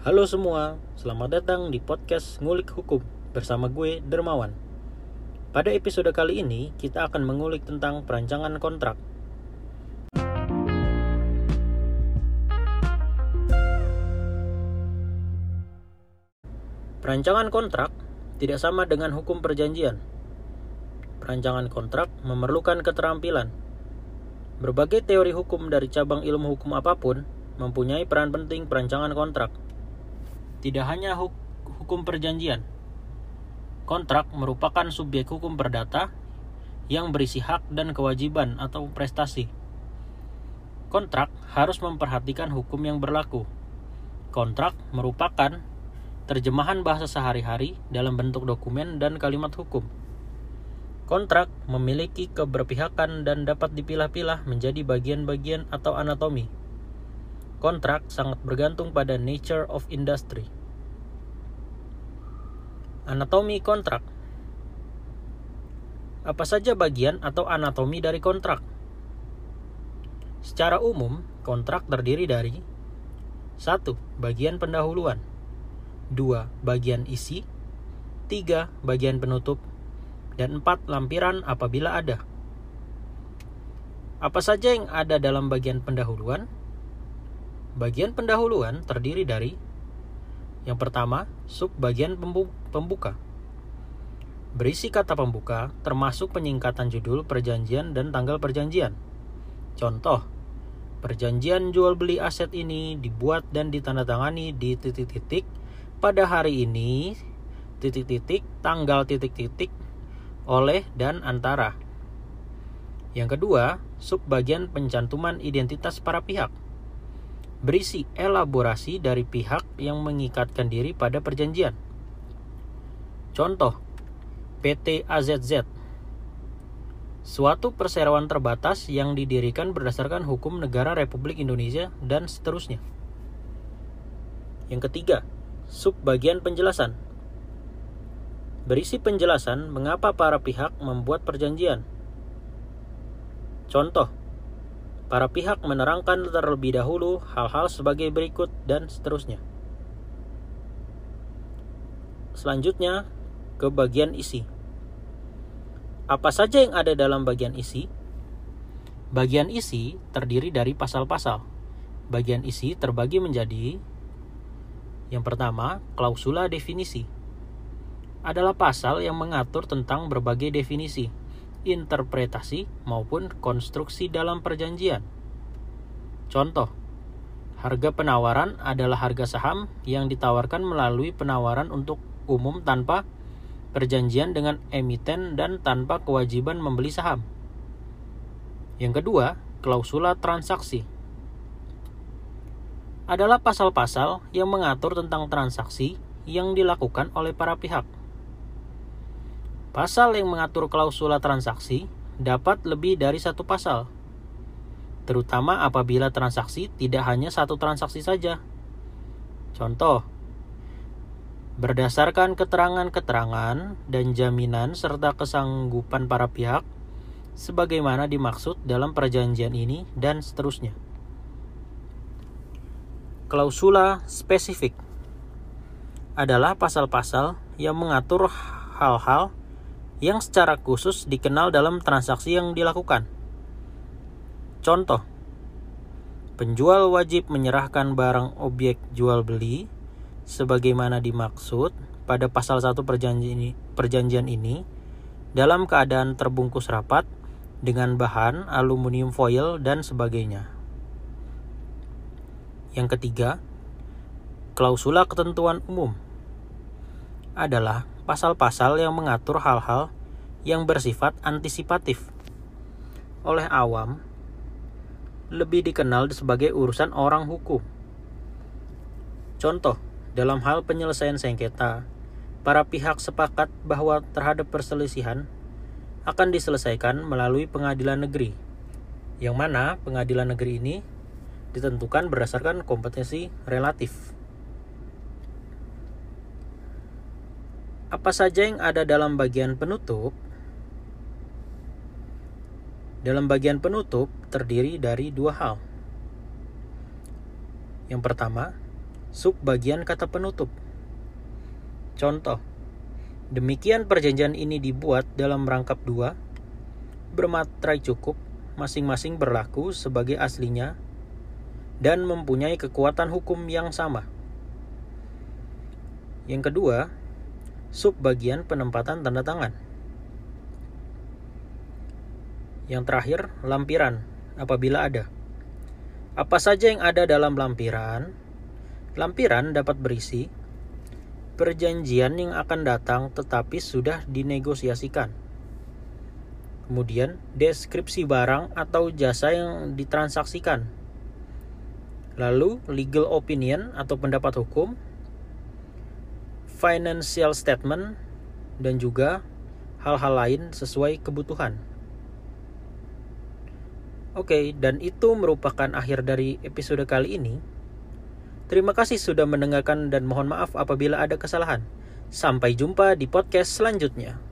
Halo semua, selamat datang di podcast Ngulik Hukum bersama gue Dermawan. Pada episode kali ini, kita akan mengulik tentang perancangan kontrak. Perancangan kontrak tidak sama dengan hukum perjanjian. Perancangan kontrak memerlukan keterampilan. Berbagai teori hukum dari cabang ilmu hukum apa pun mempunyai peran penting perancangan kontrak. Tidak hanya hukum perjanjian. Kontrak merupakan subjek hukum perdata yang berisi hak dan kewajiban atau prestasi. Kontrak harus memperhatikan hukum yang berlaku. Kontrak merupakan terjemahan bahasa sehari-hari dalam bentuk dokumen dan kalimat hukum. Kontrak memiliki keberpihakan dan dapat dipilah-pilah menjadi bagian-bagian atau anatomi. Kontrak sangat bergantung pada nature of industry. Anatomi kontrak. Apa saja bagian atau anatomi dari kontrak? Secara umum, kontrak terdiri dari 1. Bagian pendahuluan 2. Bagian isi 3. Bagian penutup dan 4. Lampiran apabila ada Apa saja yang ada dalam bagian pendahuluan? Bagian pendahuluan terdiri dari Yang pertama, sub bagian pembuka Berisi kata pembuka termasuk penyingkatan judul perjanjian dan tanggal perjanjian Contoh, perjanjian jual beli aset ini dibuat dan ditandatangani di titik-titik pada hari ini titik-titik tanggal titik-titik oleh dan antara. Yang kedua, subbagian pencantuman identitas para pihak. Berisi elaborasi dari pihak yang mengikatkan diri pada perjanjian. Contoh, PT AZZ. Suatu perseroan terbatas yang didirikan berdasarkan hukum negara Republik Indonesia dan seterusnya. Yang ketiga, Subbagian penjelasan berisi penjelasan mengapa para pihak membuat perjanjian. Contoh, para pihak menerangkan terlebih dahulu hal-hal sebagai berikut dan seterusnya. Selanjutnya, ke bagian isi. Apa saja yang ada dalam bagian isi? Bagian isi terdiri dari pasal-pasal. Bagian isi terbagi menjadi yang pertama, klausula definisi adalah pasal yang mengatur tentang berbagai definisi, interpretasi, maupun konstruksi dalam perjanjian. Contoh, harga penawaran adalah harga saham yang ditawarkan melalui penawaran untuk umum tanpa perjanjian dengan emiten dan tanpa kewajiban membeli saham. Yang kedua, klausula transaksi adalah pasal-pasal yang mengatur tentang transaksi yang dilakukan oleh para pihak. Pasal yang mengatur klausula transaksi dapat lebih dari satu pasal, terutama apabila transaksi tidak hanya satu transaksi saja. Contoh, berdasarkan keterangan-keterangan dan jaminan serta kesanggupan para pihak, sebagaimana dimaksud dalam perjanjian ini, dan seterusnya klausula spesifik adalah pasal-pasal yang mengatur hal-hal yang secara khusus dikenal dalam transaksi yang dilakukan. Contoh, penjual wajib menyerahkan barang objek jual beli sebagaimana dimaksud pada pasal 1 perjanjian ini, perjanjian ini dalam keadaan terbungkus rapat dengan bahan aluminium foil dan sebagainya. Yang ketiga, klausula ketentuan umum adalah pasal-pasal yang mengatur hal-hal yang bersifat antisipatif. Oleh awam, lebih dikenal sebagai urusan orang hukum. Contoh, dalam hal penyelesaian sengketa, para pihak sepakat bahwa terhadap perselisihan akan diselesaikan melalui pengadilan negeri, yang mana pengadilan negeri ini ditentukan berdasarkan kompetensi relatif. Apa saja yang ada dalam bagian penutup? Dalam bagian penutup terdiri dari dua hal. Yang pertama, Sub bagian kata penutup. Contoh, demikian perjanjian ini dibuat dalam rangkap dua, bermatrai cukup, masing-masing berlaku sebagai aslinya, dan mempunyai kekuatan hukum yang sama. Yang kedua, sub bagian penempatan tanda tangan. Yang terakhir, lampiran apabila ada. Apa saja yang ada dalam lampiran? Lampiran dapat berisi perjanjian yang akan datang tetapi sudah dinegosiasikan. Kemudian, deskripsi barang atau jasa yang ditransaksikan. Lalu, legal opinion atau pendapat hukum, financial statement, dan juga hal-hal lain sesuai kebutuhan. Oke, dan itu merupakan akhir dari episode kali ini. Terima kasih sudah mendengarkan dan mohon maaf apabila ada kesalahan. Sampai jumpa di podcast selanjutnya.